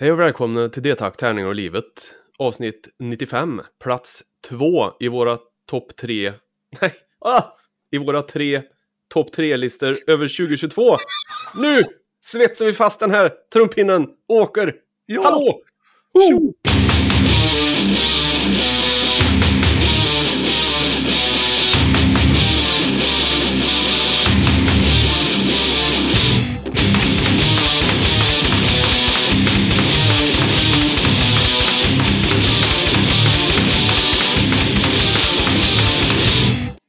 Hej och välkomna till D-tack, tärningar och livet. Avsnitt 95, plats 2 i våra topp 3... Nej, ah! I våra tre topp 3-listor över 2022. Nu svetsar vi fast den här trumpinnen åker. Ja. Hallå! Tjo!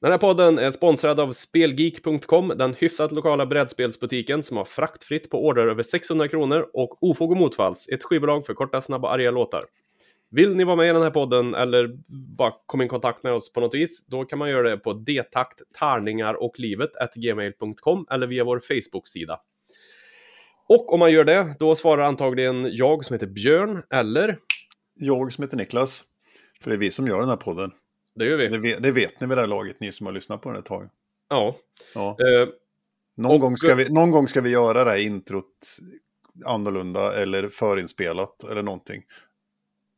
Den här podden är sponsrad av Spelgeek.com, den hyfsat lokala brädspelsbutiken som har fraktfritt på order över 600 kronor och Ofog och Motvalls, ett skivbolag för korta, snabba, arga låtar. Vill ni vara med i den här podden eller bara komma i kontakt med oss på något vis, då kan man göra det på detakt, tärningar och livet gmail.com eller via vår Facebook-sida. Och om man gör det, då svarar antagligen jag som heter Björn, eller Jag som heter Niklas. För det är vi som gör den här podden det gör vi. Det vet, det vet ni vid det här laget, ni som har lyssnat på den ett tag. Ja. Ja. Eh, Någon, Och- gång ska vi, någon gång ska vi göra det här introt annorlunda eller förinspelat eller någonting.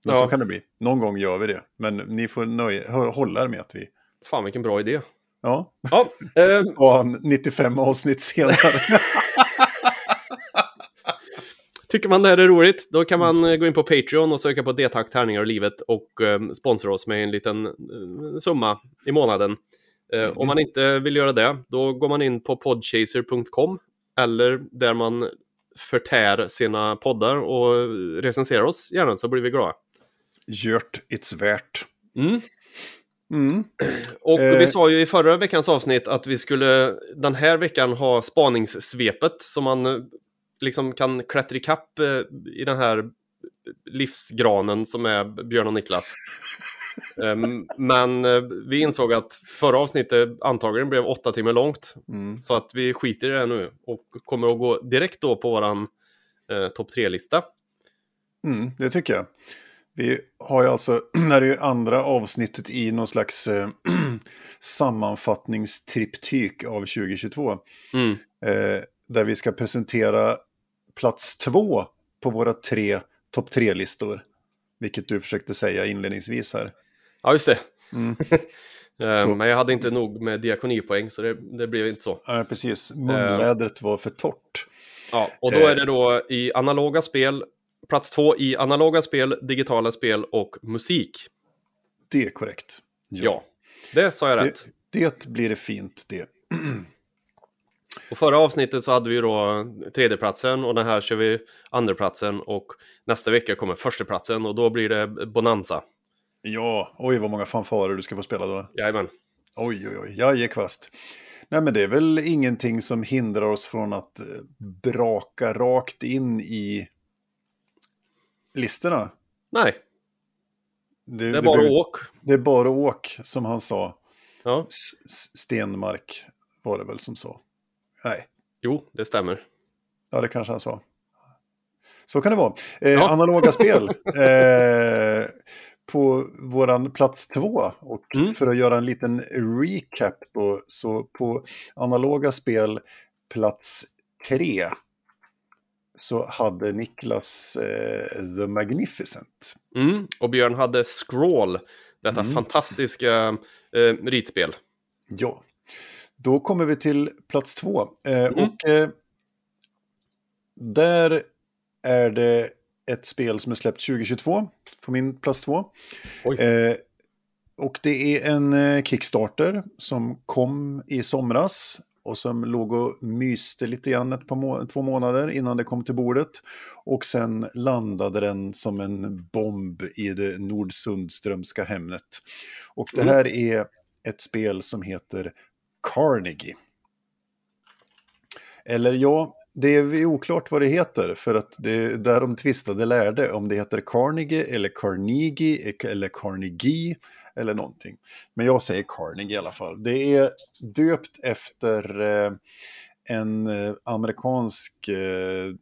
Men Ja. så kan det bli. Någon gång gör vi det. Men ni får nöja, hålla er med att vi... fan vilken bra idé. Ja, Ja, eh, och han 95 avsnitt senare. Tycker man det här är roligt, då kan man eh, gå in på Patreon och söka på D-tack, tärningar och livet och eh, sponsra oss med en liten eh, summa i månaden. Eh, Om man inte vill göra det, då går man in på podchaser.com eller där man förtär sina poddar och recenserar oss gärna så blir vi glada. Gjort, it's värt. Mm. Mm. Och Eh. vi sa ju i förra veckans avsnitt att vi skulle den här veckan ha spaningssvepet som man liksom kan klättra ikapp eh, i den här livsgranen som är Björn och Niklas. Ehm, Men eh, vi insåg att förra avsnittet antagligen blev åtta timmar långt. Mm. Så att vi skiter i det nu och kommer att gå direkt då på våran eh, topp tre-lista. Mm, det tycker jag. Vi har ju alltså, det här är andra avsnittet i någon slags eh, sammanfattningstriptyk av 2022. Mm. Eh, där vi ska presentera plats två på våra tre topp tre-listor. Vilket du försökte säga inledningsvis här. Ja, just det. Mm. Eh, Så. Men jag hade inte nog med diakonipoäng så det, det blev inte så. Ja, precis. Munlädret var för torrt. Ja, och då Eh. är det då i analoga spel, plats två i analoga spel, digitala spel och musik. Det är korrekt. Ja, det sa jag Det, rätt. det blir det fint det. Och förra avsnittet så hade vi då tredjeplatsen och den här kör vi andraplatsen och nästa vecka kommer förstaplatsen och då blir det Bonanza. Ja, oj vad många fanfarer du ska få spela då. Jajamän. Oj, oj, oj, jag ger kvast. Nej, men det är väl ingenting som hindrar oss från att eh, braka rakt in i listorna. Nej, Det, det är bara behöver- åk. Det är bara åk, som han sa. Ja, S- Stenmark var det väl som sa. Nej, jo, det stämmer. ja det kanske han sa. Så kan det vara. Eh, Ja. Analoga spel. Eh, på våran plats två. Och Mm. för att göra en liten recap då, så på analoga spel plats tre så hade Niklas eh, The Magnificent. Mm. Och Björn hade Scroll, detta Mm. fantastiska eh, ritspel. Ja, då kommer vi till plats två. Eh, Mm. Och eh, där är det ett spel som är släppt 2022 på min plats två. Eh, och det är en eh, Kickstarter som kom i somras och som låg och myste lite grann ett par må- två månader innan det kom till bordet. Och sen landade den som en bomb i det Nordsundströmska Hemnet. Och det Mm. här är ett spel som heter Carnegie. Eller ja, det är oklart vad det heter för att det är där de tvistade lärde om det heter Carnegie eller Carnegie eller Carnegie eller någonting. Men jag säger Carnegie i alla fall. Det är döpt efter eh, en eh, amerikansk eh,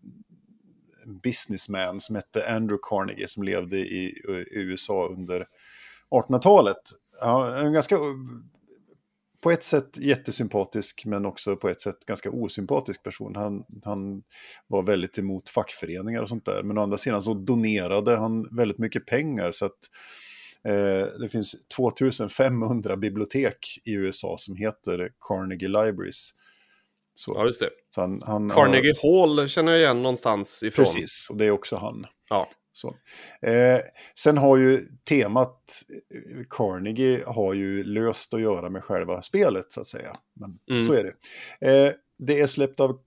businessman som hette Andrew Carnegie som levde i, i USA under 1800-talet. Ja, en ganska på ett sätt jättesympatisk men också på ett sätt ganska osympatisk person. Han, han var väldigt emot fackföreningar och sånt där. Men å andra sidan så donerade han väldigt mycket pengar så att eh, det finns 2500 bibliotek i USA som heter Carnegie Libraries. Så, ja, just det. Han, han, Carnegie Hall känner jag igen någonstans ifrån. Precis, och det är också han. Ja. Så. Eh, sen har ju temat eh, Carnegie har ju löst att göra med själva spelet så att säga. Men mm. så är det. Eh, det är släppt av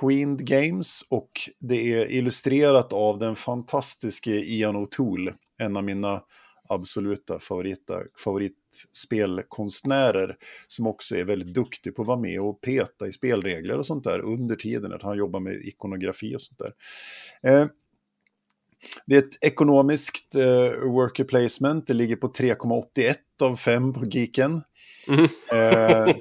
Queen Games och det är illustrerat av den fantastiske Ian O'Toole, en av mina absoluta favorita, favoritspelkonstnärer som också är väldigt duktig på att vara med och peta i spelregler och sånt där under tiden att han jobbar med ikonografi och sånt där. Eh, det är ett ekonomiskt eh, worker placement. Det ligger på 3,81 av 5 på Geeken. Mm. Eh,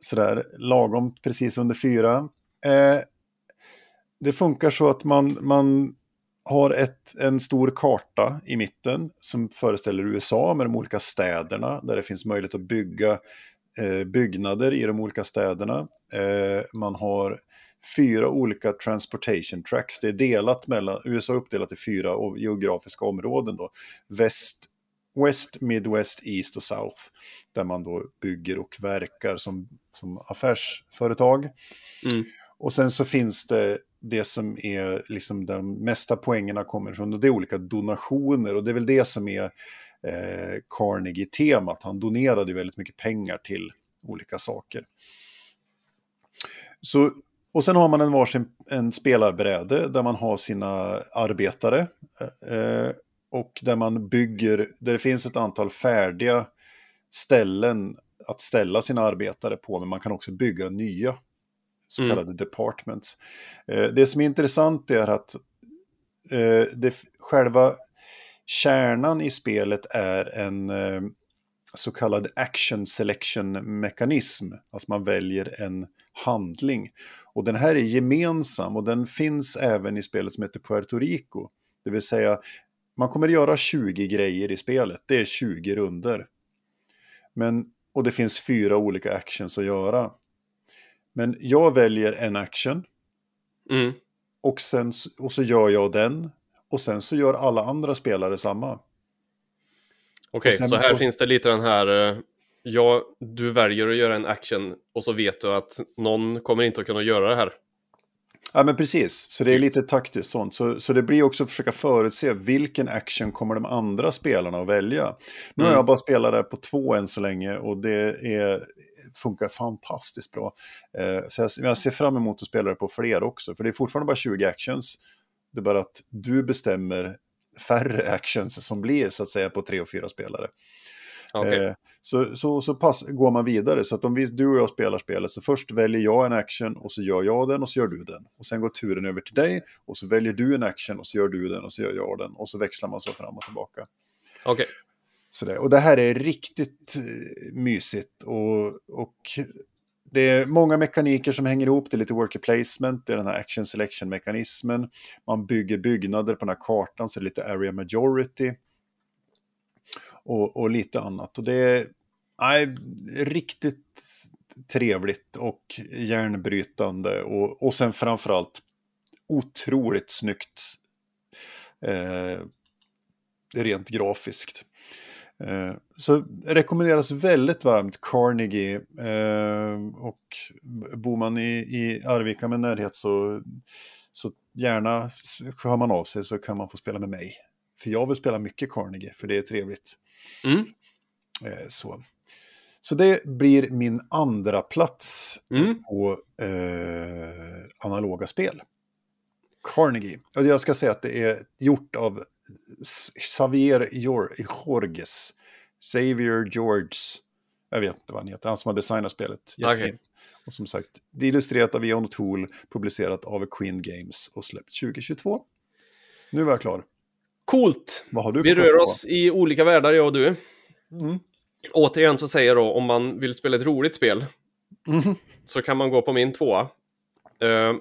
sådär lagom precis under 4. Eh, det funkar så att man, man har ett, en stor karta i mitten som föreställer USA med de olika städerna där det finns möjlighet att bygga eh, byggnader i de olika städerna. Eh, man har fyra olika transportation tracks. Det är delat mellan, USA uppdelat i fyra geografiska områden då. Väst, West, Midwest, East och South. Där man då bygger och verkar som, som affärsföretag. Mm. Och sen så finns det det som är liksom där de mesta poängerna kommer ifrån. Och det är olika donationer och det är väl det som är eh, Carnegie-temat. Han donerade väldigt mycket pengar till olika saker. Så och sen har man en varsin en spelarbräde där man har sina arbetare. Eh, och där man bygger, där det finns ett antal färdiga ställen att ställa sina arbetare på, men man kan också bygga nya så mm. kallade mm. departments. Eh, det som är intressant är att eh, det, själva kärnan i spelet är en eh, så kallad action selection mekanism. Alltså man väljer en handling. Och den här är gemensam och den finns även i spelet som heter Puerto Rico. Det vill säga, man kommer att göra 20 grejer i spelet. Det är 20 runder. Men, och det finns fyra olika actions att göra. Men jag väljer en action. Mm. Och, sen, och så gör jag den. Och sen så gör alla andra spelare samma. Okej, okay, så här och... finns det lite den här eh, ja, du väljer att göra en action och så vet du att någon kommer inte att kunna göra det här. Ja, men precis. Så det är lite taktiskt sånt. Så, så det blir också att försöka förutse vilken action kommer de andra spelarna att välja. Nu mm. har jag bara spelat det på två än så länge och det är, funkar fantastiskt bra. Eh, så jag, jag, ser fram emot att spela det på fler också, för det är fortfarande bara 20 actions. Det är bara att du bestämmer färre actions som blir så att säga på tre och fyra spelare. Okay. Eh, så så, så pass, går man vidare. Så att om vi, du och jag spelar spelet så först väljer jag en action och så gör jag den och så gör du den. Och sen går turen över till dig och så väljer du en action och så gör du den och så gör jag den. Och så växlar man så fram och tillbaka. Okej. Okay. Så det, och det här är riktigt eh, mysigt och, och det är många mekaniker som hänger ihop. Det är lite worker placement, det är den här action selection-mekanismen. Man bygger byggnader på den här kartan, så det är lite area majority och, och lite annat. Och det är nej, riktigt trevligt och järnbrytande och, och sen framförallt otroligt snyggt eh, rent grafiskt. Eh, så rekommenderas väldigt varmt Carnegie eh, och bor man i, i Arvika med närhet så, så gärna hör man av sig så kan man få spela med mig. För jag vill spela mycket Carnegie för det är trevligt. Mm. Eh, så. så det blir min andra plats mm. på eh, analoga spel. Carnegie. Och jag ska säga att det är gjort av Xavier Jorges. Xavier Georges. Jag vet inte vad han heter, han som har designat spelet. Jättefint. Okay. Och som sagt, det är illustrerat av Ion Tool, publicerat av Queen Games och släppt 2022. Nu var jag klar. Coolt! Vi rör oss i olika världar, jag och du. Mm. Återigen så säger jag då, om man vill spela ett roligt spel, mm. så kan man gå på min tvåa. Uh,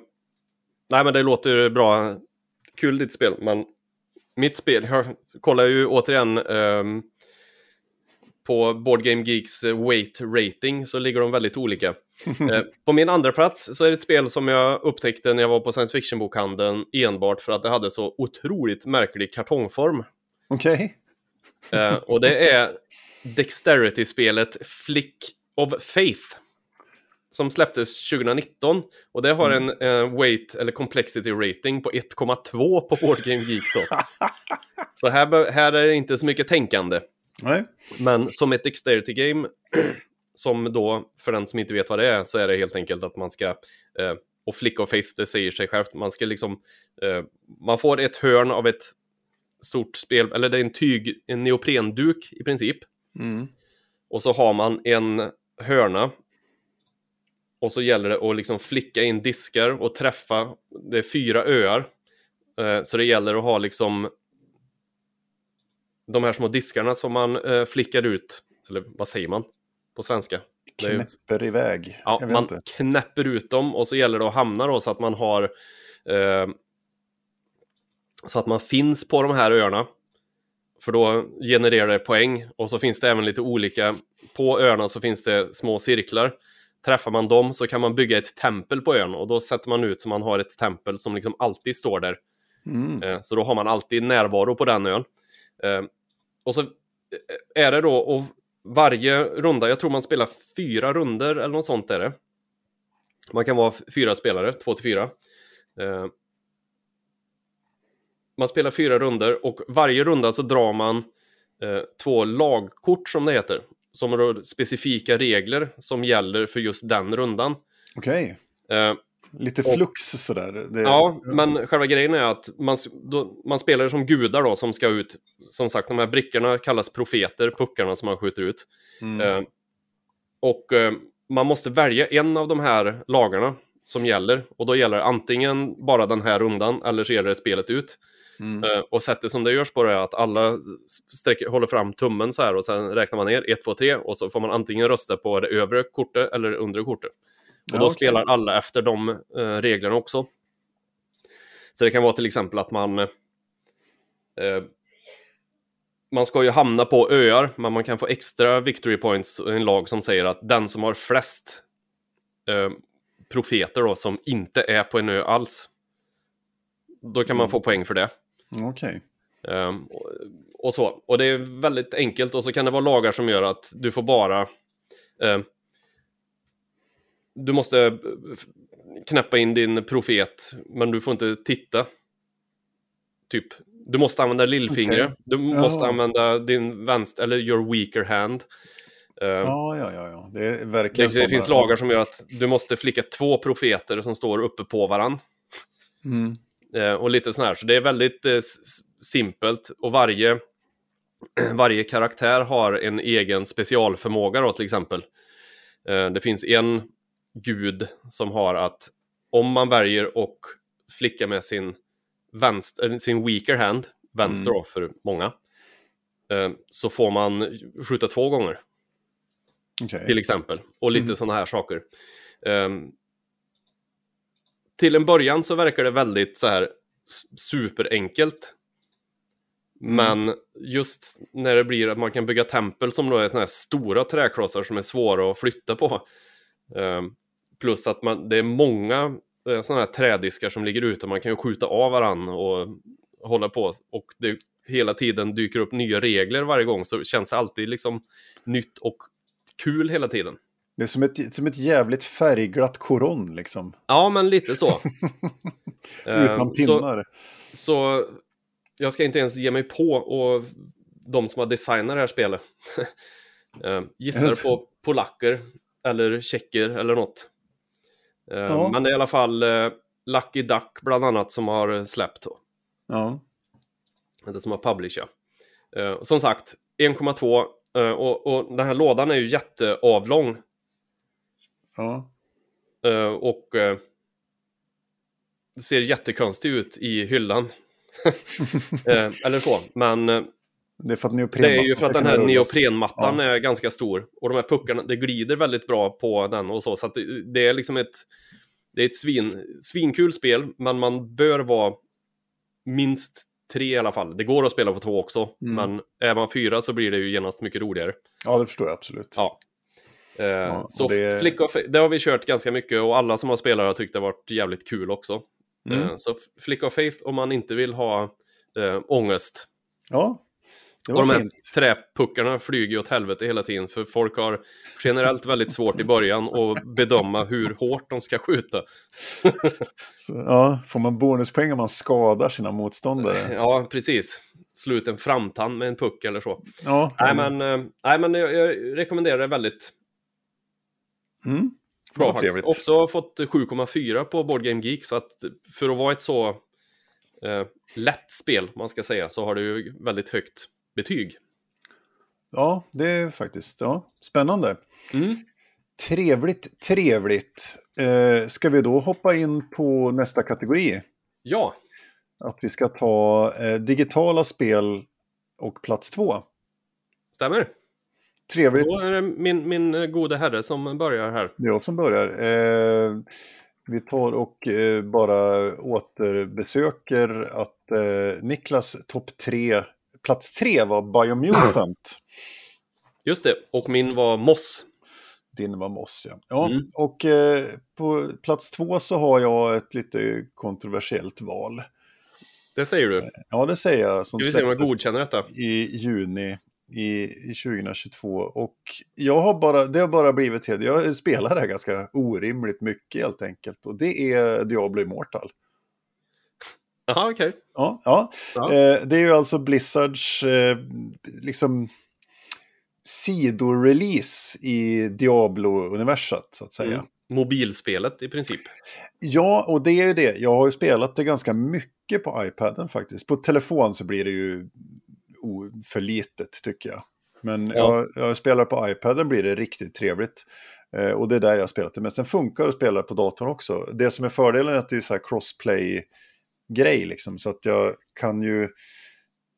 nej, men det låter bra. Kul ditt spel, men mitt spel, jag kollar ju återigen um, på Board Game Geeks eh, weight rating så ligger de väldigt olika. Eh, på min andra plats så är det ett spel som jag upptäckte när jag var på science fiction-bokhandeln enbart för att det hade så otroligt märklig kartongform. Okej. Eh, och det är Dexterity-spelet Flick of Faith. Som släpptes 2019. Och det har en eh, weight eller complexity rating på 1,2 på Board Game Geek då. så här, här är det inte så mycket tänkande. Nej. Men som ett Dexterity Game, som då, för den som inte vet vad det är, så är det helt enkelt att man ska, eh, och Flick of Faith, det säger sig självt, man ska liksom, eh, man får ett hörn av ett stort spel, eller det är en tyg, en neoprenduk i princip. Mm. Och så har man en hörna. Och så gäller det att liksom flicka in diskar och träffa, det är fyra öar. Eh, så det gäller att ha liksom de här små diskarna som man eh, flickar ut, eller vad säger man på svenska? Är ju- Knäpper iväg. Ja, man inte. knäpper ut dem och så gäller det att hamna då så att man har eh, så att man finns på de här öarna. För då genererar det poäng och så finns det även lite olika, på öarna så finns det små cirklar. Träffar man dem så kan man bygga ett tempel på ön och då sätter man ut så man har ett tempel som liksom alltid står där. Mm. Eh, Så då har man alltid närvaro på den ön. Eh, Och så är det då, och varje runda, jag tror man spelar fyra runder eller något sånt är det. Man kan vara fyra spelare, två till fyra. Eh, Man spelar fyra runder och varje runda så drar man eh, två lagkort som det heter. Som rör specifika regler som gäller för just den rundan. Okej. Eh, Lite Och- flux sådär. Det, Ja, men själva grejen är att man, då, man spelar som gudar då som ska ut. Som sagt, de här brickorna kallas profeter, puckarna som man skjuter ut. Mm. Eh, och eh, man måste välja en av de här lagarna som gäller. Och då gäller antingen bara den här rundan eller så gäller det spelet ut. Mm. Eh, och sättet som det görs på det är att alla sträcker, håller fram tummen så här och sen räknar man ner 1, 2, 3 och så får man antingen rösta på det övre kortet eller det undre kortet. Och Ja, då okej. spelar alla efter de eh, reglerna också. Så det kan vara till exempel att man eh, man ska ju hamna på öar, men man kan få extra victory points i en lag som säger att den som har flest eh, profeter då, som inte är på en ö alls, då kan man Mm. få poäng för det. Okej. Ehm, och, och så. Och det är väldigt enkelt och så kan det vara lagar som gör att du får bara... ehm, du måste knäppa in din profet, men du får inte titta. Typ, du måste använda lillfingret. Okej. Du måste använda din vänster, eller your weaker hand. Ehm, Ja, ja, ja, ja. Det är det, verkligen det såna- finns lagar som gör att du måste flicka två profeter som står uppe på varann. Mm. Eh, och lite sån här, så det är väldigt eh, simpelt och varje, varje karaktär har en egen specialförmåga då till exempel. Eh, det finns en gud som har att om man väljer och flicka med sin, vänster, sin weaker hand, vänster Mm. då för många, så får man skjuta två gånger Okej. till exempel. Och lite Mm. sådana här saker. Ehm, till en början så verkar det väldigt så här superenkelt. Mm. Men just när det blir att man kan bygga tempel som då är såna här stora träklossar som är svåra att flytta på. Ehm, plus att man, det är många eh, sådana här trädiskar som ligger ute. Man kan ju skjuta av varann och hålla på. Och det hela tiden dyker upp nya regler varje gång. Så känns det alltid liksom nytt och kul hela tiden. Det är som ett, som ett jävligt färgglatt koron liksom. Ja, men lite så. Eh, Utan så, pinnar. så jag ska inte ens ge mig på och de som har designat det här spelet. Eh, Gissar på polacker eller tjecker eller något. Eh, Ja. Men det är i alla fall Lucky Duck bland annat som har släppt. Då. Ja. Det som har publishat. Eh, Som sagt, 1,2 eh, och, och den här lådan är ju jätteavlång. Ja. Eh, och eh, det ser jättekonstigt ut i hyllan. Eh, eller så, men Det är för att det är ju för att den här neoprenmattan Ja. är ganska stor. Och de här puckarna, det glider väldigt bra på den och så. Så att det, det är liksom ett, det är ett svin, svinkul spel, men man bör vara minst tre i alla fall. Det går att spela på två också, Mm. men är man fyra så blir det ju genast mycket roligare. Ja, det förstår jag absolut. Ja. Eh, Ja, så och det- Flick of, det har vi kört ganska mycket och alla som har spelat har tyckt det har varit jävligt kul också. Mm. Eh, så Flick of Faith om man inte vill ha eh, ångest. Ja, det Och var de här fint. träpuckarna flyger åt helvete hela tiden för folk har generellt väldigt svårt i början att bedöma hur hårt de ska skjuta. Så, ja, får man bonuspoäng om man skadar sina motståndare? Ja, precis. Slut en framtand med en puck eller så. Ja, Nej, men, eh, nej, men jag, jag rekommenderar det väldigt Mm. bra trevligt. Också fått 7,4 på Board Game Geek, så att för att vara ett så eh, lätt spel, man ska säga, så har det ju väldigt högt betyg. Ja, det är faktiskt ja, spännande. Mm. Trevligt, trevligt. Eh, ska vi då hoppa in på nästa kategori? Ja, Att vi ska ta eh, digitala spel och plats två. stämmer. Trevligt. Då är det min, min eh, gode herre som börjar här. Jag som börjar. Eh, vi tar och eh, bara återbesöker att eh, Niklas topp tre, plats tre var Biomutant. Just det, och min var Moss. Din var Moss, ja. ja Mm. Och eh, på plats två så har jag ett lite kontroversiellt val. Det säger du. Ja, det säger jag. Som Ska vi se om jag godkänner detta. i juni i, i 2022. Och jag har bara, det har bara blivit helt, jag spelar det här ganska orimligt mycket helt enkelt. Och det är Diablo Immortal. Jaha, okej. Ja, ja. Ja. Eh, det är ju alltså Blizzards eh, liksom sidorelease i Diablo-universat så att säga. Mm. Mobilspelet i princip. Ja, och det är ju det. Jag har ju spelat det ganska mycket på iPaden faktiskt. På telefon så blir det ju för litet tycker jag. Men Ja. jag, jag spelar på iPaden blir det riktigt trevligt. Eh, och det är där jag spelat det. Men sen funkar det att spela på datorn också. Det som är fördelen är att det är så här crossplay-grej liksom. Så att jag kan ju...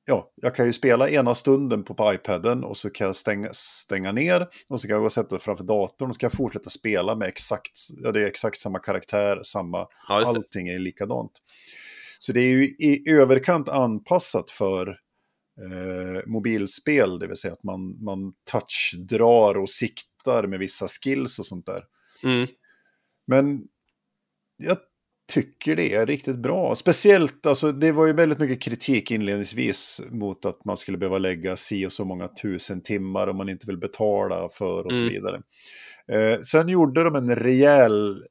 Ja, jag kan ju spela ena stunden på, på iPaden och så kan jag stänga, stänga ner och så kan jag gå och sätta det framför datorn och så kan jag fortsätta spela med exakt, ja, det är exakt samma karaktär, samma, Ja, allting är likadant. Så det är ju i överkant anpassat för eh, mobilspel, det vill säga att man, man touchdrar och siktar med vissa skills och sånt där. Mm. Men jag tycker det är riktigt bra. Speciellt, alltså det var ju väldigt mycket kritik inledningsvis mot att man skulle behöva lägga si och så många tusen timmar om man inte vill betala för och så Mm. vidare. Eh, sen gjorde de en rejäl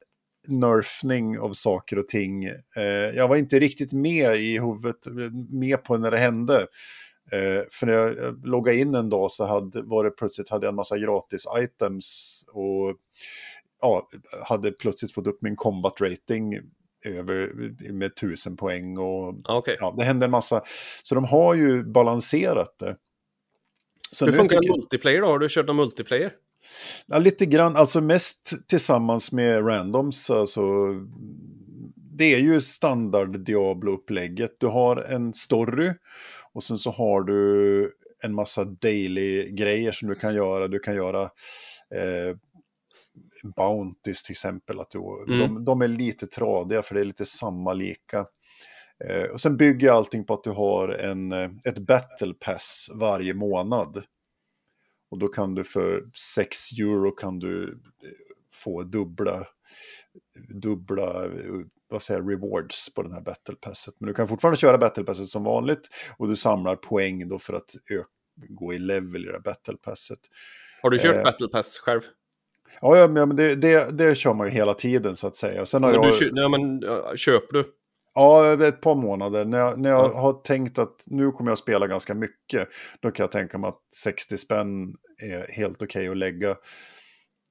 nerfning av saker och ting. Eh, jag var inte riktigt med i huvudet, med på när det hände. Eh, för när jag jag loggade in en dag så hade, var det plötsligt hade jag en massa gratis items och ja, hade plötsligt fått upp min combat rating över med tusen poäng och Ja, okej. ja, det hände en massa. Så de har ju balanserat det. Så Hur funkar tycker- multiplayer då? Har du kört någon multiplayer? Ja, lite grann, alltså mest tillsammans med randoms. Alltså, det är ju standard Diablo-upplägget. Du har en story och sen så har du en massa daily-grejer som du kan göra. Du kan göra eh, Bounties till exempel. Att du, Mm. de, de är lite tradiga för det är lite samma lika. Eh, och sen bygger allting på att du har en, eh, ett battle pass varje månad. Och då kan du för 6 euro kan du eh, få dubbla, dubbla eh, vad säger, rewards på den här battle passet. Men du kan fortfarande köra battle passet som vanligt och du samlar poäng då för att gå i level i det här battle passet. Har du kört Eh, Battle Pass själv? Ja, ja men det, det, det kör man ju hela tiden så att säga. Sen har Men jag... du, nej, men, ja, köper du? Ja, ett par månader. När jag, när jag Ja. har tänkt att nu kommer jag spela ganska mycket, då kan jag tänka mig att 60 spänn är helt okej att lägga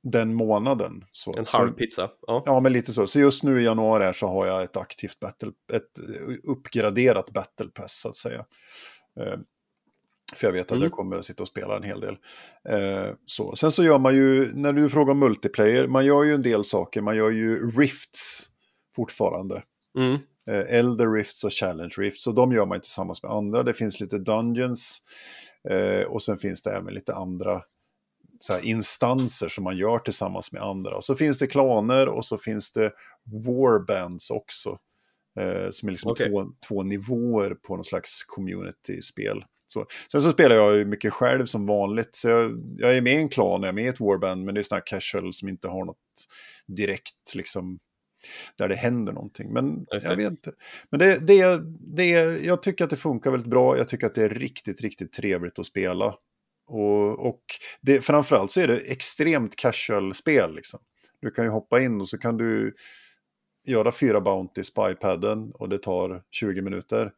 den månaden. Så, En halv pizza? Ja. Ja, men lite så. Så just nu i januari här så har jag ett aktivt battle, ett uppgraderat battle pass så att säga. Eh, för jag vet att Mm. jag kommer att sitta och spela en hel del. Eh, så. Sen så gör man ju, när du frågar multiplayer, man gör ju en del saker. Man gör ju rifts fortfarande. Mm. Eh, Elder Rifts och Challenge Rifts. Och de gör man ju tillsammans med andra. Det finns lite Dungeons. Eh, och sen finns det även lite andra här, instanser som man gör tillsammans med andra. Och så finns det klaner och så finns det warbands också. Eh, som är liksom Okej. två, två nivåer på någon slags community-spel. Så. Sen så spelar jag ju mycket själv som vanligt. Så jag, jag är med i en klan, jag är med i ett warband, men det är sådana här casual som inte har något direkt, liksom, där det händer någonting. Men jag det. vet inte. Men det, det, det, jag tycker att det funkar väldigt bra. Jag tycker att det är riktigt, riktigt trevligt att spela. Och, och det, framförallt så är det extremt casual-spel. Liksom. Du kan ju hoppa in och så kan du göra fyra bounties på iPaden och det tar 20 minuter.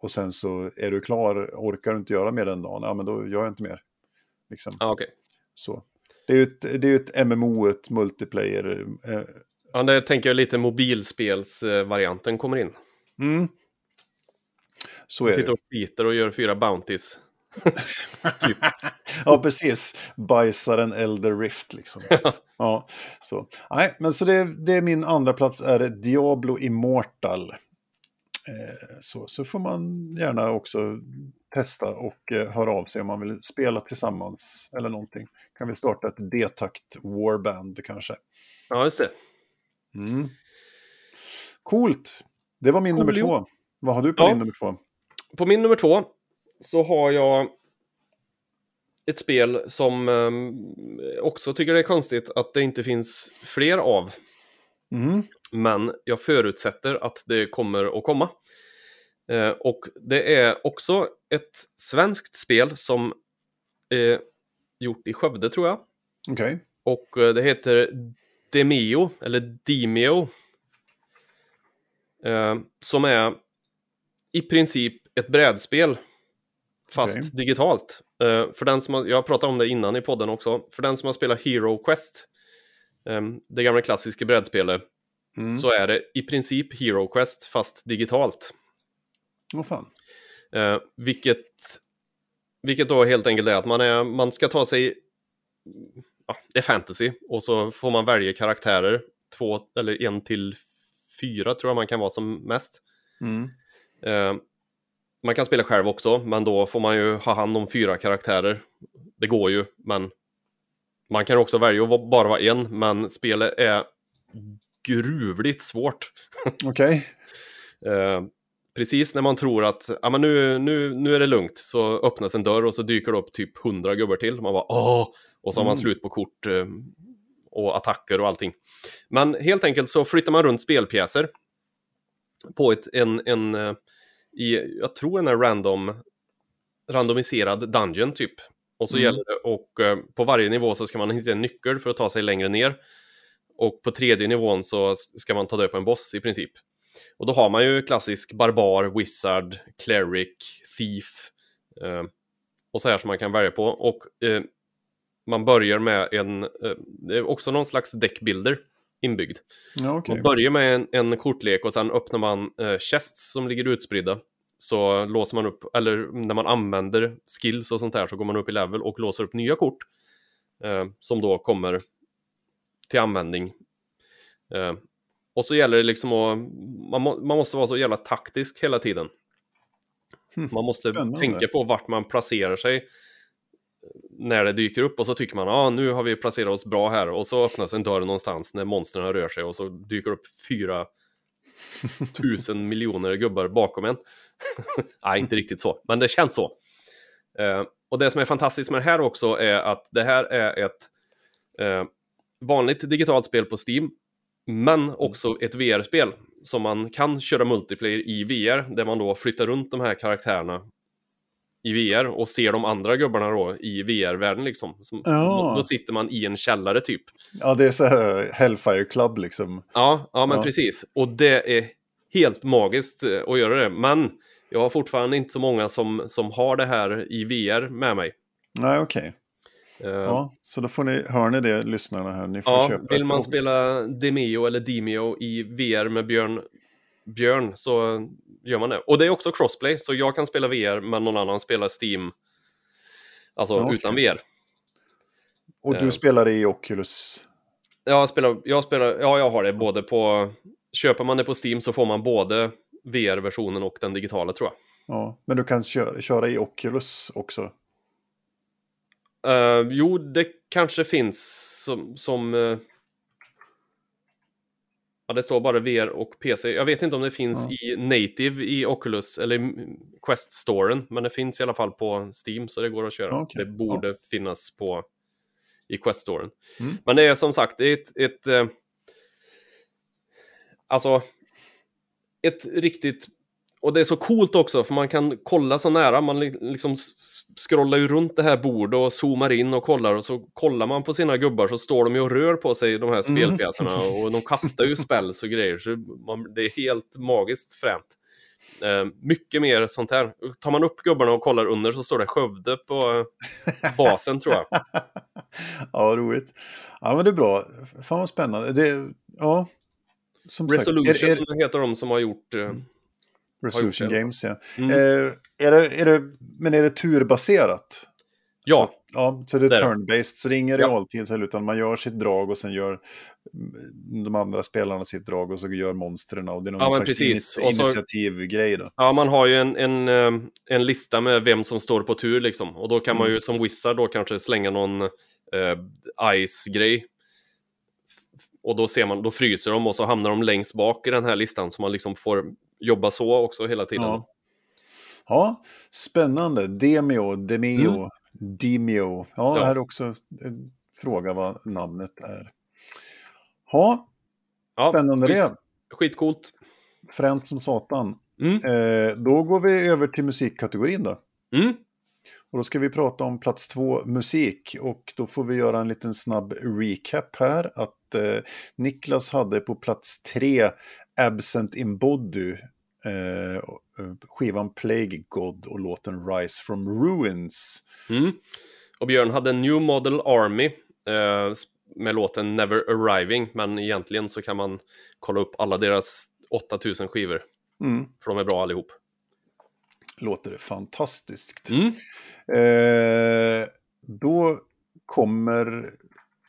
Och sen så är du klar, orkar du inte göra mer den dagen, ja men då gör jag inte mer. Liksom. Ja, okej. Så. Det är ju ett, det är ett MMO, ett multiplayer. Eh, Ja, där tänker jag lite mobilspelsvarianten kommer in. mm. Så är det. sitter och sliter och gör fyra bounties. typ. Ja, precis. Bajsar en Elder Rift liksom. ja, så. Nej, men så det, det är min andra plats är Diablo Immortal. Eh, så, så får man gärna också testa och eh, höra av sig om man vill spela tillsammans eller någonting. Kan vi starta ett D-takt warband kanske. Ja, just det. Mm. Coolt. Det var min Cool, nummer två. Vad har du på Ja. din nummer två? På min nummer två så har jag ett spel som ehm, också tycker det är konstigt att det inte finns fler av. Mm. Men jag förutsätter att det kommer att komma. Eh, och det är också ett svenskt spel som är gjort i Skövde tror jag. Okej. Och eh, det heter Demeo, eller Demeo. Eh, som är i princip ett brädspel. Fast Okej. digitalt. Eh, för den som har, jag pratade om det innan i podden också. För den som har spelat Hero Quest. eh, det gamla klassiska brädspelet. Mm. Så är det i princip Hero Quest fast digitalt. Vad fan. Eh, vilket, vilket då helt enkelt är att man, är, man ska ta sig... Ja, det är fantasy och så får man välja karaktärer. Två eller en till fyra tror jag man kan vara som mest. Mm. Eh, man kan spela själv också, men då får man ju ha hand om fyra karaktärer. Det går ju, men man kan också välja att bara vara en, men spelet är gruvligt svårt. Okej. Eh, precis när man tror att ja, men nu, nu, nu är det lugnt så öppnas en dörr och så dyker det upp typ 100 gubbar till. Man bara åh! Och så har man Mm. slut på kort eh, och attacker och allting. Men helt enkelt så flyttar man runt spelpjäser på ett, en, en eh, i, jag tror den är random, randomiserad dungeon typ. Och så Mm. gäller det och eh, på varje nivå så ska man hitta en nyckel för att ta sig längre ner. Och på tredje nivån så ska man ta död på en boss i princip. Och då har man ju klassisk barbar, wizard, cleric, thief eh, och så här som man kan välja på. Och eh, man börjar med en, eh, det är också någon slags deckbuilder inbyggd. Ja, okej. Man börjar med en, en kortlek och sen öppnar man eh, chests som ligger utspridda. Så låser man upp, eller när man använder skills och sånt där så går man upp i level och låser upp nya kort. Eh, som då kommer till användning. Eh, och så gäller det liksom att, man, må, man måste vara så jävla taktisk hela tiden. Hmm, Man måste spännande. tänka på vart man placerar sig när det dyker upp och så tycker man ah, nu har vi placerat oss bra här och så öppnas en dörr någonstans när monstren rör sig och så dyker upp fyra tusen miljoner gubbar bakom en. Nej, inte riktigt så, men det känns så. Eh, och det som är fantastiskt med det här också är att det här är ett eh, vanligt digitalt spel på Steam, men också ett VR-spel som man kan köra multiplayer i VR, där man då flyttar runt de här karaktärerna i VR och ser de andra gubbarna då i VR-världen liksom. Som, Ja. då, sitter man i en källare typ. Ja, det är så här Hellfire Club liksom. Ja, ja men Ja. precis. Och det är helt magiskt eh, att göra det. Men jag har fortfarande inte så många som, som har det här i VR med mig. Nej, okej. Eh, Ja, så då får ni, hör ni det, lyssnarna här. Ni får Ja, köpa vill man spela Demeo eller Demeo i VR med Björn, Björn så gör man det. Och det är också crossplay, så jag kan spela VR men någon annan spelar Steam. Alltså okej. utan VR. Och du eh. spelar i Oculus? Jag spelar, jag spelar, ja jag har det både på, köper man det på Steam så får man både VR-versionen och den digitala tror jag. Ja, men du kan köra, köra i Oculus också? Eh, jo, det kanske finns som... som eh, Ja, det står bara VR och PC. Jag vet inte om det finns Ja. i native i Oculus eller Quest-storen, men det finns i alla fall på Steam så det går att köra. Okej, Det borde finnas på i Quest-storen. Mm. Men det är som sagt, det är ett, ett eh, alltså ett riktigt och det är så coolt också för man kan kolla så nära, man li- liksom scrollar ju runt det här bordet och zoomar in och kollar och så kollar man på sina gubbar så står de ju och rör på sig de här spelpjäserna och de kastar ju spells och grejer så man, det är helt magiskt fränt. Eh, mycket mer sånt här. Tar man upp gubbarna och kollar under så står det Skövde på eh, basen tror jag. ja, roligt. Ja, men det är bra. Fan vad spännande. Det, ja, som sagt, Resolution är, är, heter de som har gjort... Eh, Resolution. Games, ja. mm. Eh, är det, är det, men är det turbaserat? ja, Ja, så det är turn-based, så det är ingen Ja. realtid heller, utan man gör sitt drag och sen gör mm, de andra spelarna sitt drag och så gör monstren och det är någon Ja, slags precis. så- initiativgrej då. Ja, man har ju en, en, eh, en lista med vem som står på tur liksom. Och då kan man ju som wizard då kanske slänga någon eh, ice-grej. Och då ser man, då fryser de och så hamnar de längst bak i den här listan så man liksom får jobba så också hela tiden. Ja. ja, spännande. Demio, Demio, Mm. Demio. Ja, Ja. här är också en fråga vad namnet är. Ja, Ja, spännande skit, det. Skitcoolt. Fränt som satan. Mm. Eh, då går vi över till musikkategorin då. Mm. Och då ska vi prata om plats två musik och då får vi göra en liten snabb recap här. Att eh, Niklas hade på plats tre Absent in Body, eh, eh, skivan Plague God och låten Rise from Ruins. Mm. Och Björn hade New Model Army eh, med låten Never Arriving, men egentligen så kan man kolla upp alla deras 8000 skivor, Mm, för de är bra allihop. låter fantastiskt. Mm. Eh, då kommer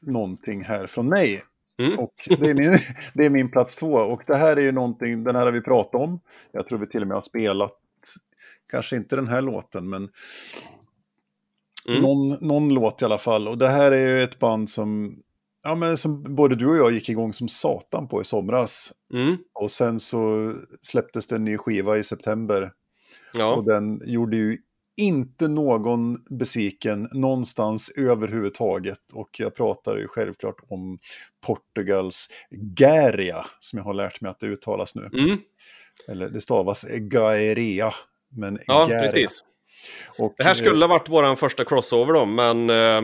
någonting här från mig. Mm. Och det är, min, det är min plats två. Och det här är ju någonting, den här har vi pratat om. Jag tror vi till och med har spelat, kanske inte den här låten, men Mm. någon, någon låt i alla fall. Och det här är ju ett band som, ja, men som både du och jag gick igång som satan på i somras. Mm. Och sen så släpptes det en ny skiva i september. Ja. Och den gjorde ju inte någon besviken någonstans överhuvudtaget. Och jag pratar ju självklart om Portugals Garia, som jag har lärt mig att det uttalas nu. Mm. Eller det stavas Gaerea, men Ja, Garia. precis. Och, Det här eh, skulle ha varit vår första crossover då, men eh,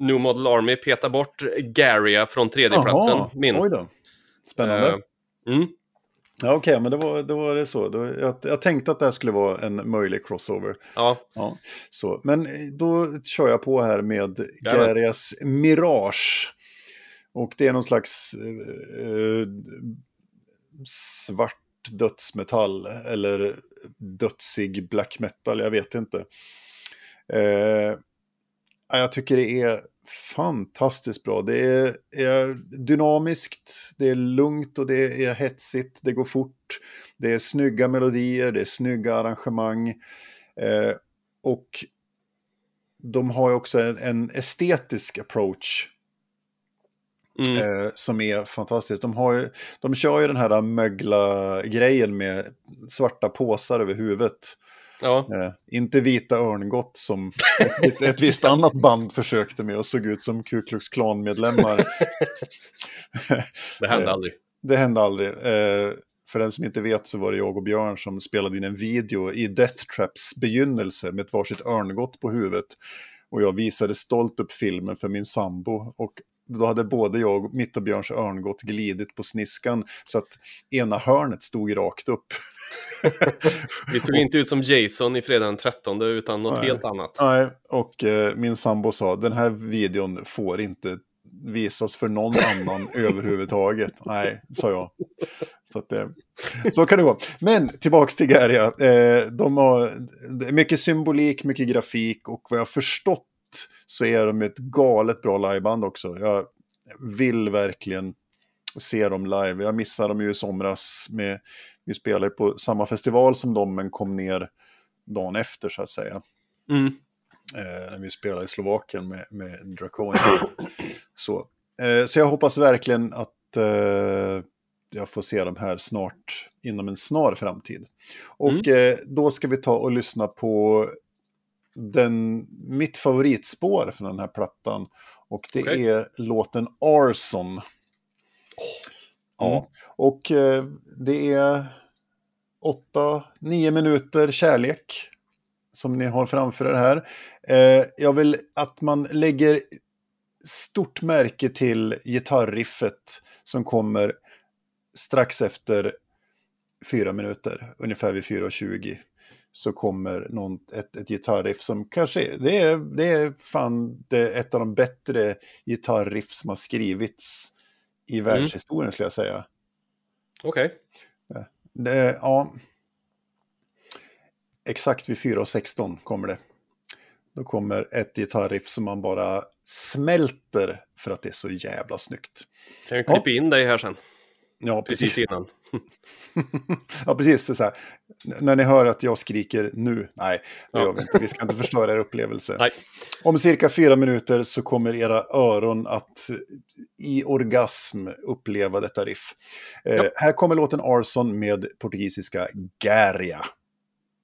New Model Army petar bort Garia från tredjeplatsen. Jaha, Min. Oj då. Spännande. Eh, mm. Ja, Okej, men det var, det var det så. Då, jag, jag tänkte att det här skulle vara en möjlig crossover. Ja, Ja, så. Men eh, då kör jag på här med. Garias Mirage. Och det är någon slags eh, eh, svart dödsmetall eller dödsig black metal, jag vet inte. Eh, ja, jag tycker det är fantastiskt bra. Det är, är dynamiskt, det är lugnt och det är hetsigt, det går fort. Det är snygga melodier, det är snygga arrangemang. Eh, och de har ju också en, en estetisk approach mm. eh, som är fantastisk. De, har ju, de kör ju den här mögla-grejen med svarta påsar över huvudet. Ja. Eh, inte vita örngott som ett, ett visst annat band försökte med och såg ut som Ku Klux Klan-medlemmar. det hände eh, aldrig. Det hände aldrig. Eh, för den som inte vet så var det jag och Björn som spelade in en video i Death Traps begynnelse med ett varsitt örngott på huvudet. Och jag visade stolt upp filmen för min sambo. Och då hade både jag, mitt och Björns örngott glidit på sniskan så att ena hörnet stod rakt upp. Vi såg inte ut som Jason i fredag den 13 utan något Nej. helt annat. Nej, och eh, min sambo sa den här videon får inte visas för någon annan överhuvudtaget. Nej, sa jag. Så, att, eh, så kan det gå. Men tillbaks till Garia. Eh, de har mycket symbolik, mycket grafik och vad jag förstått så är de ett galet bra liveband också. Jag vill verkligen se dem live. Jag missade dem ju i somras. Med, vi spelade på samma festival som dem men kom ner dagen efter så att säga Mm. eh, när vi spelade i Slovakien med, med Draconia. så. Eh, så jag hoppas verkligen att eh, jag får se dem här snart, inom en snar framtid. Och eh, då ska vi ta och lyssna på den, mitt favoritspår från den här plattan. Och det Okej. är låten Arson. Ja, Mm. och eh, det är åtta, nio minuter kärlek som ni har framför er här. Eh, jag vill att man lägger stort märke till gitarriffet som kommer strax efter fyra minuter, ungefär vid 4.20 så kommer någon, ett, ett gitarriff som kanske, det är, det är fan det är ett av de bättre gitarriff som har skrivits i världshistorien skulle jag säga. Okej. Det, ja, exakt vid 4.16 kommer det. Då kommer ett gitarriff som man bara smälter för att det är så jävla snyggt. Kan jag klippa in dig här sen? Ja, Precis precis. innan. Ja, precis. Det så här. När ni hör att jag skriker nu, nej, det Ja. gör vi inte. Vi ska inte förstöra er upplevelse. Nej. Om cirka fyra minuter så kommer era öron att i orgasm uppleva detta riff. Eh, Ja. Här kommer låten Arson med portugisiska Garia.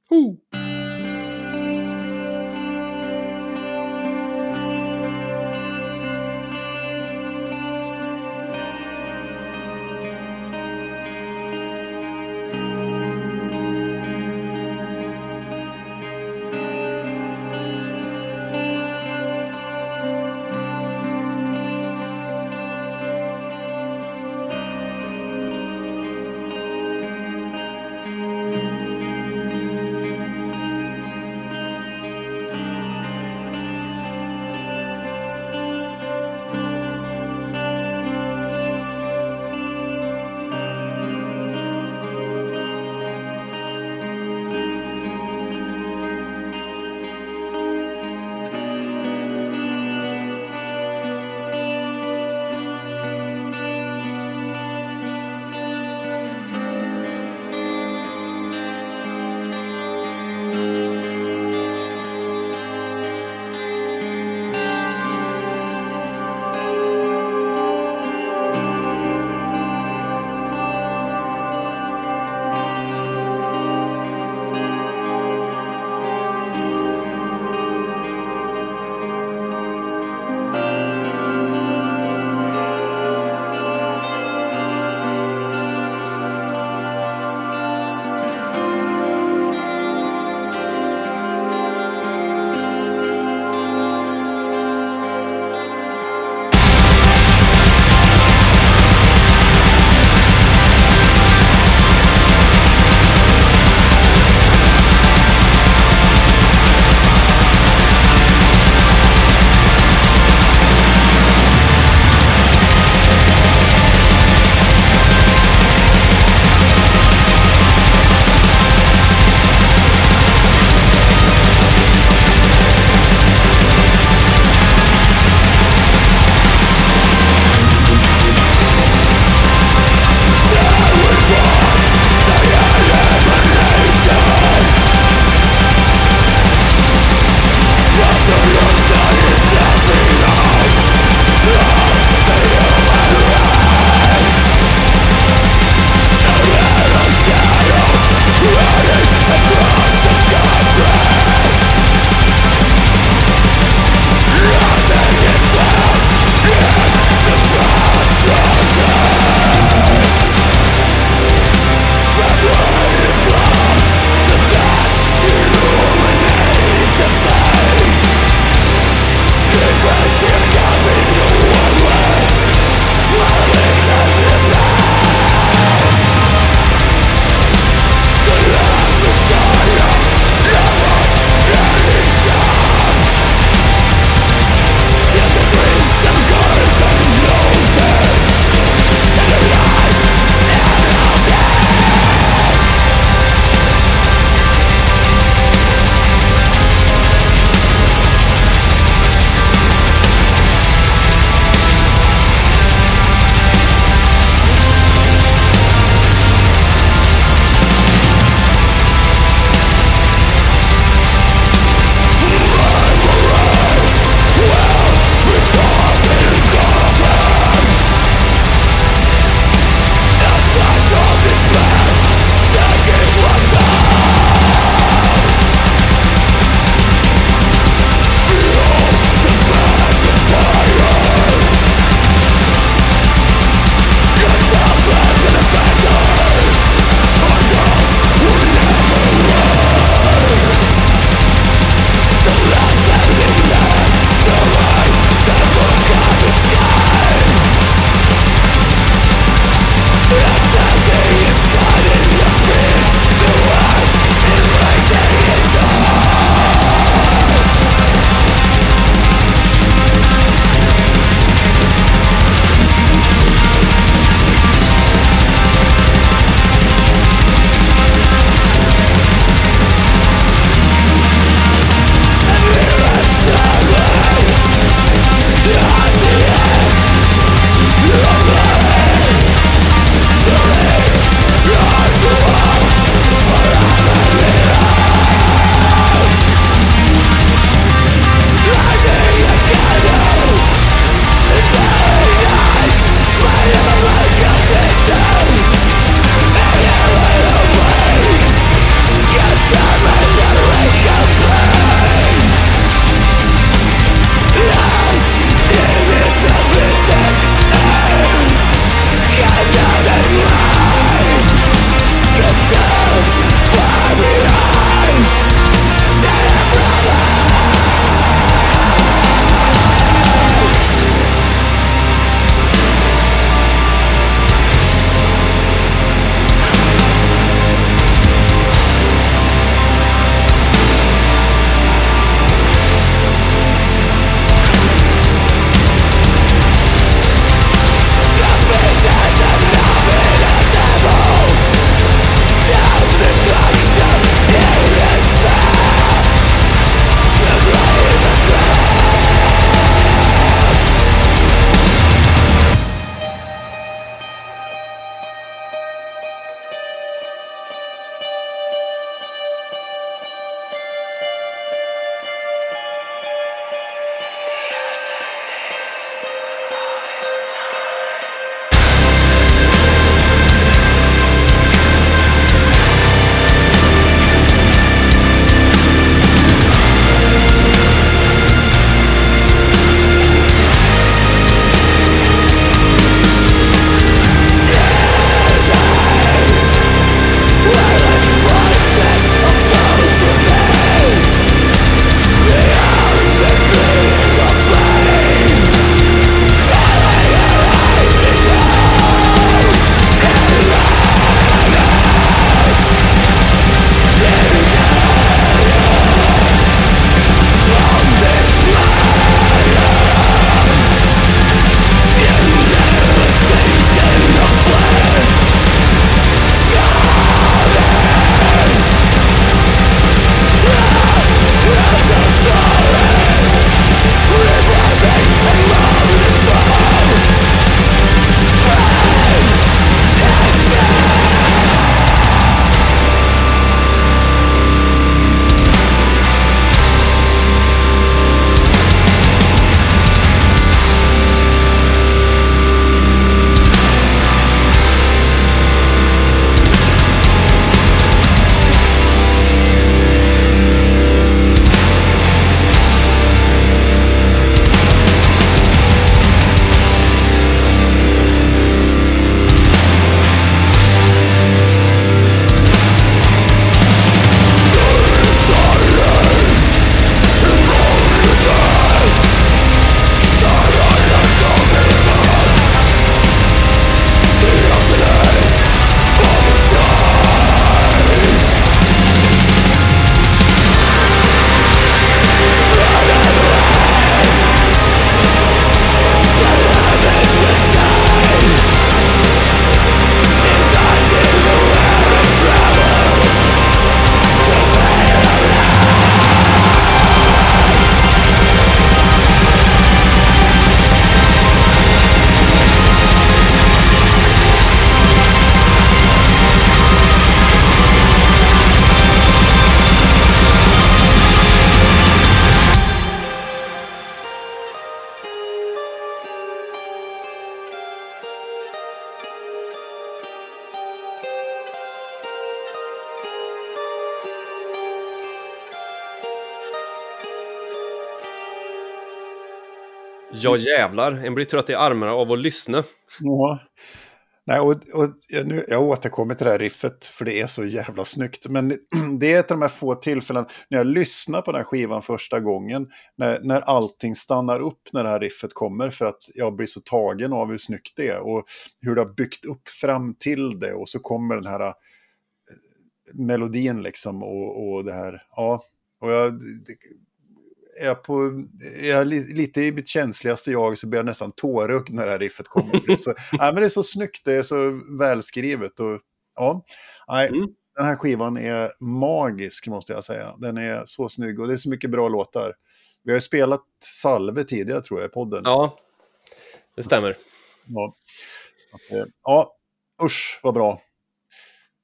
Ho! Ja jävlar, en blir trött i armarna av att lyssna. Ja. Nej, och, och jag, nu, jag återkommer till det här riffet för det är så jävla snyggt. Men det är ett av de här få tillfällen när jag lyssnar på den här skivan första gången. När, när allting stannar upp när det här riffet kommer för att jag blir så tagen av hur snyggt det är. Och hur det har byggt upp fram till det och så kommer den här eh, melodin liksom och, och det här. Ja, och jag, det, är, på, är jag lite i mitt känsligaste jag så blir jag nästan tårögd när det här riffet kommer. så, nej, men det är så snyggt, det är så välskrivet. Och, ja, nej, mm. Den här skivan är magisk måste jag säga. Den är så snygg och det är så mycket bra låtar. Vi har ju spelat Salve tidigare tror jag i podden. Ja, det stämmer. Ja, ja usch vad bra.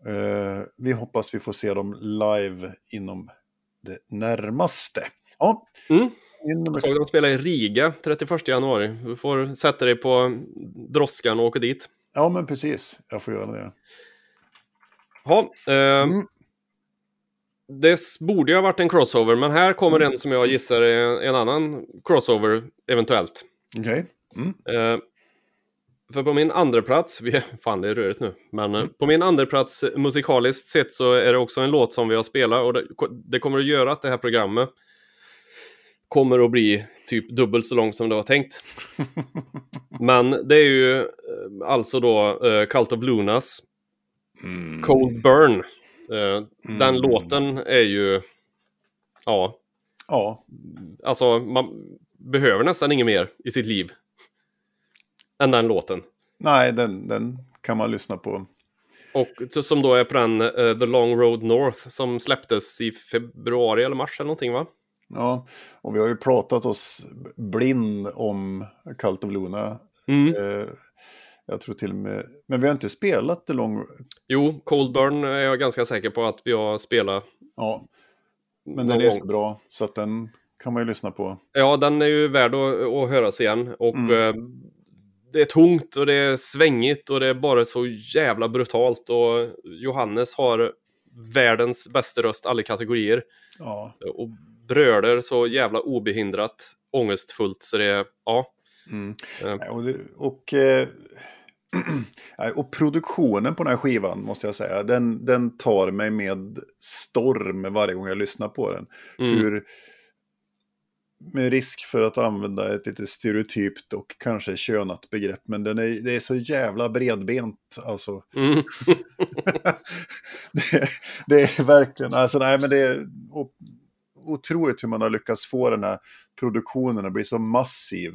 Uh, vi hoppas vi får se dem live inom det närmaste. Ja. Mm. Jag såg dem spela i Riga 31 januari. Du får sätta dig på droskan och åka dit. Ja, men precis. Jag får göra det. Ja, eh, mm. Det borde ju ha varit en crossover, men här kommer mm. en som jag gissar är en annan crossover, eventuellt. Okej. Okay. Mm. Eh, för på min andra plats, vi, fan det är rörigt nu, men eh, mm. på min andra plats musikaliskt sett så är det också en låt som vi har spelat och det, det kommer att göra att det här programmet kommer att bli typ dubbelt så långt som det var tänkt. Men det är ju eh, alltså då uh, Cult of Lunas mm. Cold Burn. Uh, mm. Den låten är ju, ja. Ja. Alltså man behöver nästan inget mer i sitt liv. Än den låten. Nej, den, den kan man lyssna på. Och som då är på den uh, The Long Road North som släpptes i februari eller mars eller någonting va? Ja, och vi har ju pratat oss blind om Cult of Luna. Mm. Eh, jag tror till och med, men vi har inte spelat The Long... Jo, Cold Burn är jag ganska säker på att vi har spelat. Ja, men den är så bra så att den kan man ju lyssna på. Ja, den är ju värd att, att höras igen. Och mm. eh, det är tungt och det är svängigt och det är bara så jävla brutalt. Och Johannes har världens bästa röst alla kategorier. Ja. Och bröler så jävla obehindrat ångestfullt så det är, ja. Mm. Uh. Och, och, eh, och, produktionen på den här skivan måste jag säga, den, den tar mig med storm varje gång jag lyssnar på den. Mm. Hur, med risk för att använda ett lite stereotypt och kanske könat begrepp, men den är, det är så jävla bredbent alltså. Mm. det, det, är verkligen, alltså nej men det är, och otroligt hur man har lyckats få den här produktionen att bli så massiv.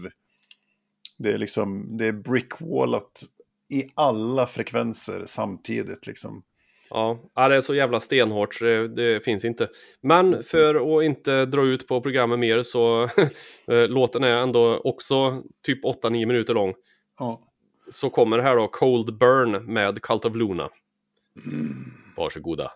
Det är liksom, det är brickwallat i alla frekvenser samtidigt liksom. Ja, det är så jävla stenhårt så det, det, finns inte. Men för att inte dra ut på programmet mer så eh, låten är ändå också typ 8-9 minuter lång. Ja. Så kommer här då Cold Burn med Cult of Luna. Mm. Varsågoda.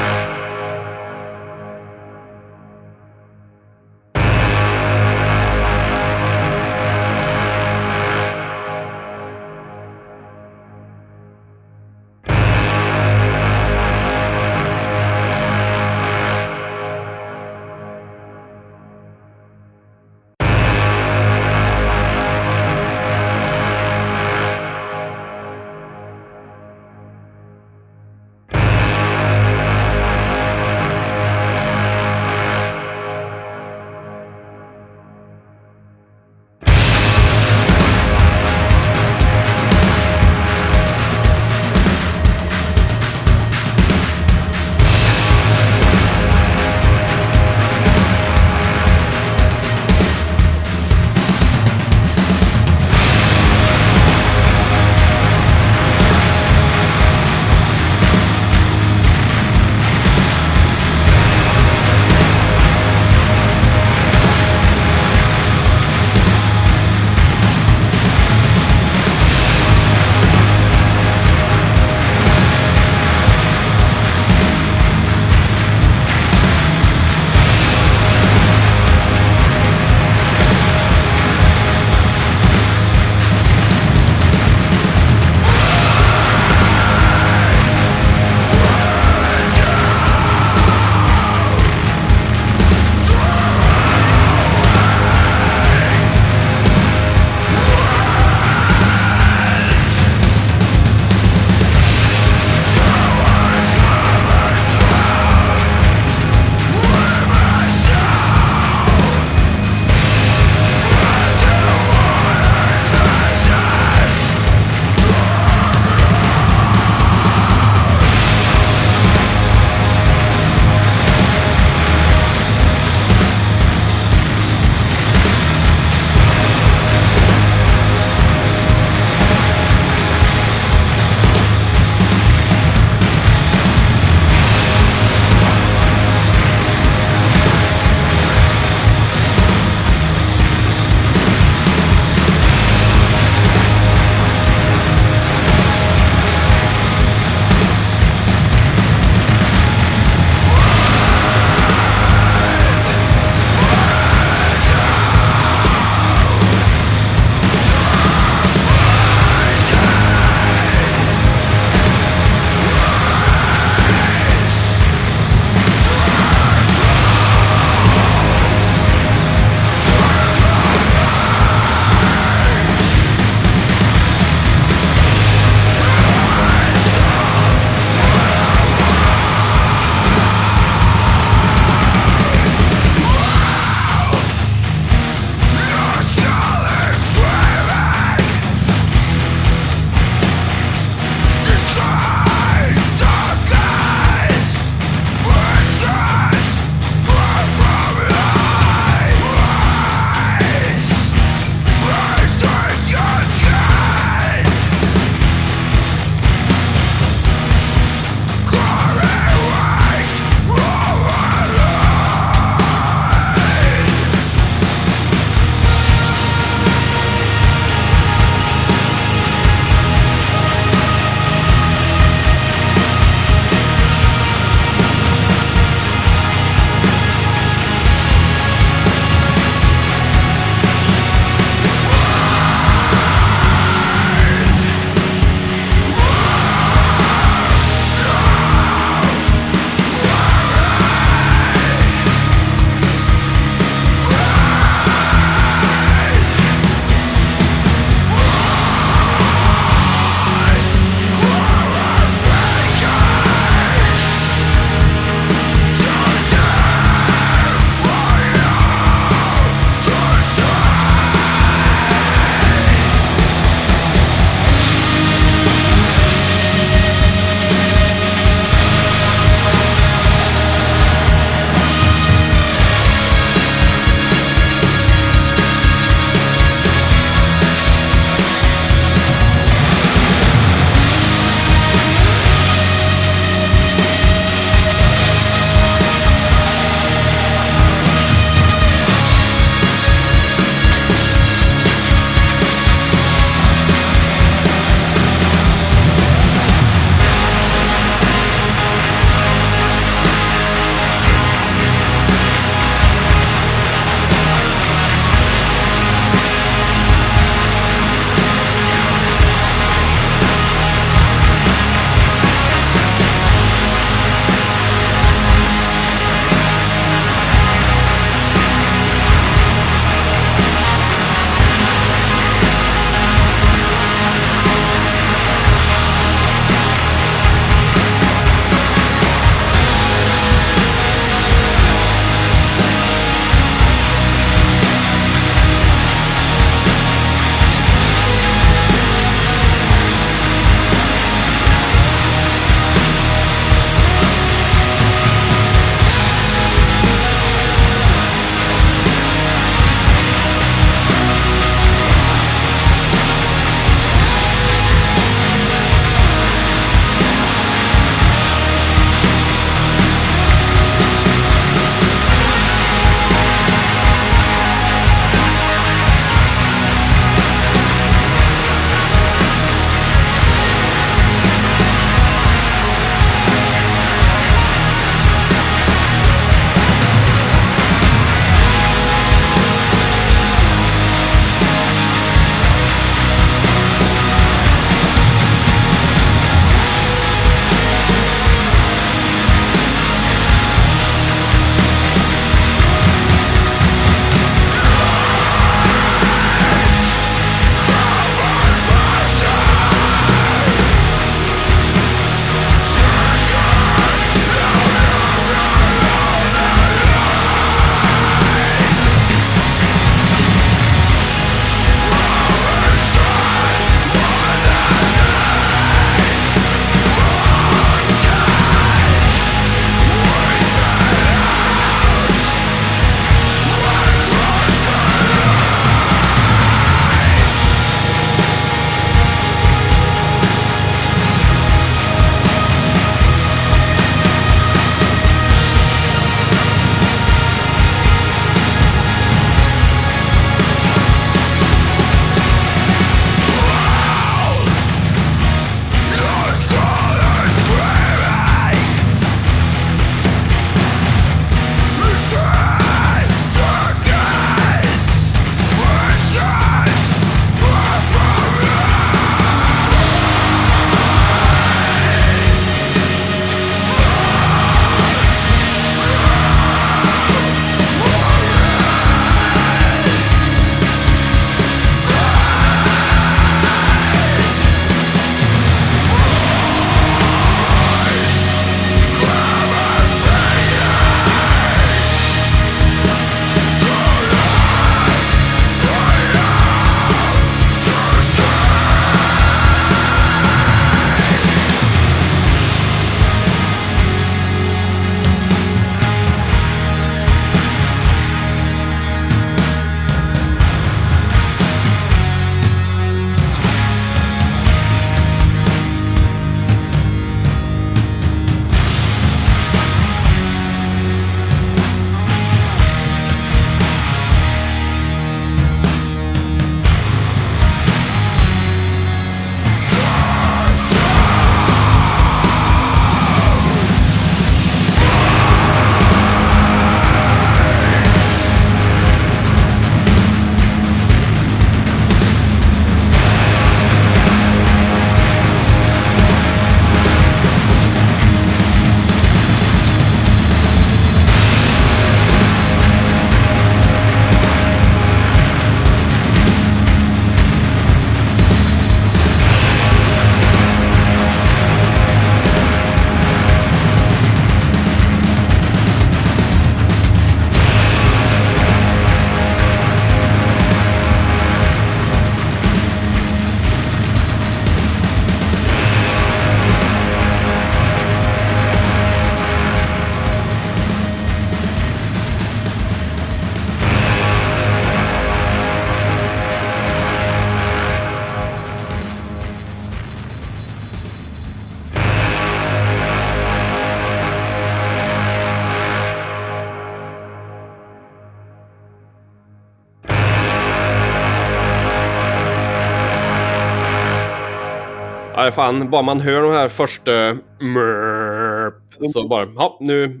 Nej, fan, bara man hör de här första mörp, så bara, ja, nu...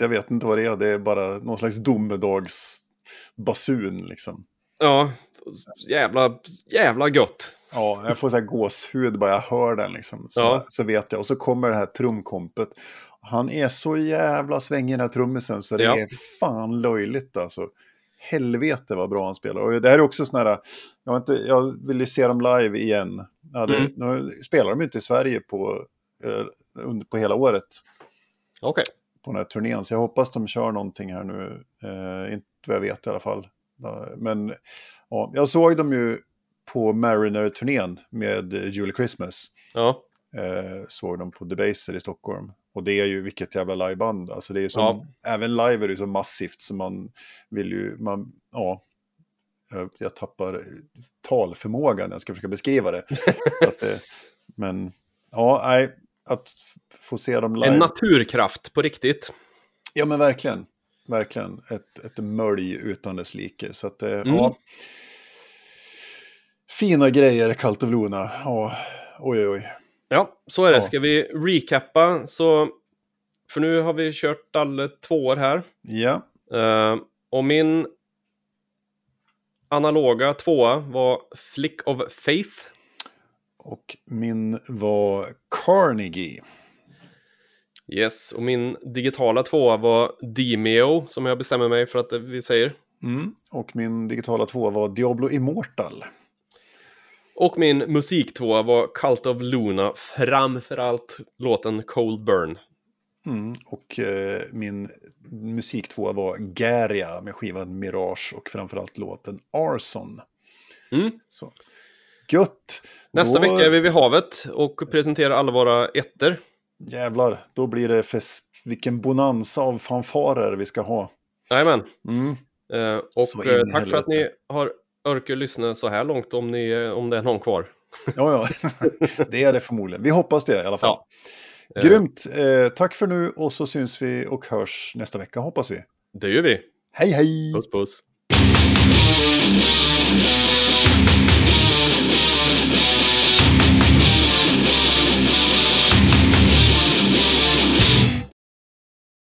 Jag vet inte vad det är, det är bara någon slags domedagsbasun liksom. Ja, jävla, jävla gött. Ja, jag får så här gåshud bara jag hör den liksom. Så, Ja. så vet jag. Och så kommer det här trumkompet. Han är så jävla svängig den här trummisen så det Ja. är fan löjligt alltså. Helvete vad bra han spelar. Och det här är också sån här, jag, inte, jag vill ju se dem live igen. Jag hade, Mm. Nu spelar de inte i Sverige på, eh, under, på hela året Okej. på den här turnén. Så jag hoppas de kör någonting här nu. Eh, inte vad jag vet i alla fall. Men ja, jag såg dem ju på Mariner-turnén med Julie Christmas. Ja. Eh, såg dem på Debaser i Stockholm. Och det är ju vilket jävla liveband. Alltså det är som, Ja. Även live är det ju så massivt så man vill ju, man, ja. Jag, jag tappar talförmågan när jag ska försöka beskriva det. att det men ja, nej, att få se dem live. En naturkraft på riktigt. Ja men verkligen. Verkligen. Ett, ett mölj utan dess like. Så att, eh, Mm. ja. Fina grejer, Kaltevlona. Ja, oj, oj, oj. Ja, så är det. Ja. Ska vi recappa så... För nu har vi kört alla två år här. Ja, Eh, och min analoga tvåa var Flick of Faith. och min var Carnegie. Yes, och min digitala tvåa var Demeo, som jag bestämmer mig för att vi säger. Mm. Och min digitala två var Diablo Immortal. Och min musiktvåa var Cult of Luna, framförallt låten Cold Burn. Mm. Och eh, min musik två var Garia med skivan Mirage och framförallt låten Arson. Mm. Så. Gött! Nästa Då- vecka är vi vid havet och presenterar alla våra ettor. Jävlar, då blir det för vilken bonanza av fanfarer vi ska ha. Jajamän. Mm. Eh, och eh, tack för att ni helvete. har orkat lyssna så här långt om, ni, eh, om det är någon kvar. Ja, ja, det är det förmodligen. Vi hoppas det i alla fall. Ja. Eh, Grymt! Eh, tack för nu och så syns vi och hörs nästa vecka hoppas vi. Det gör vi. Hej hej! Puss puss.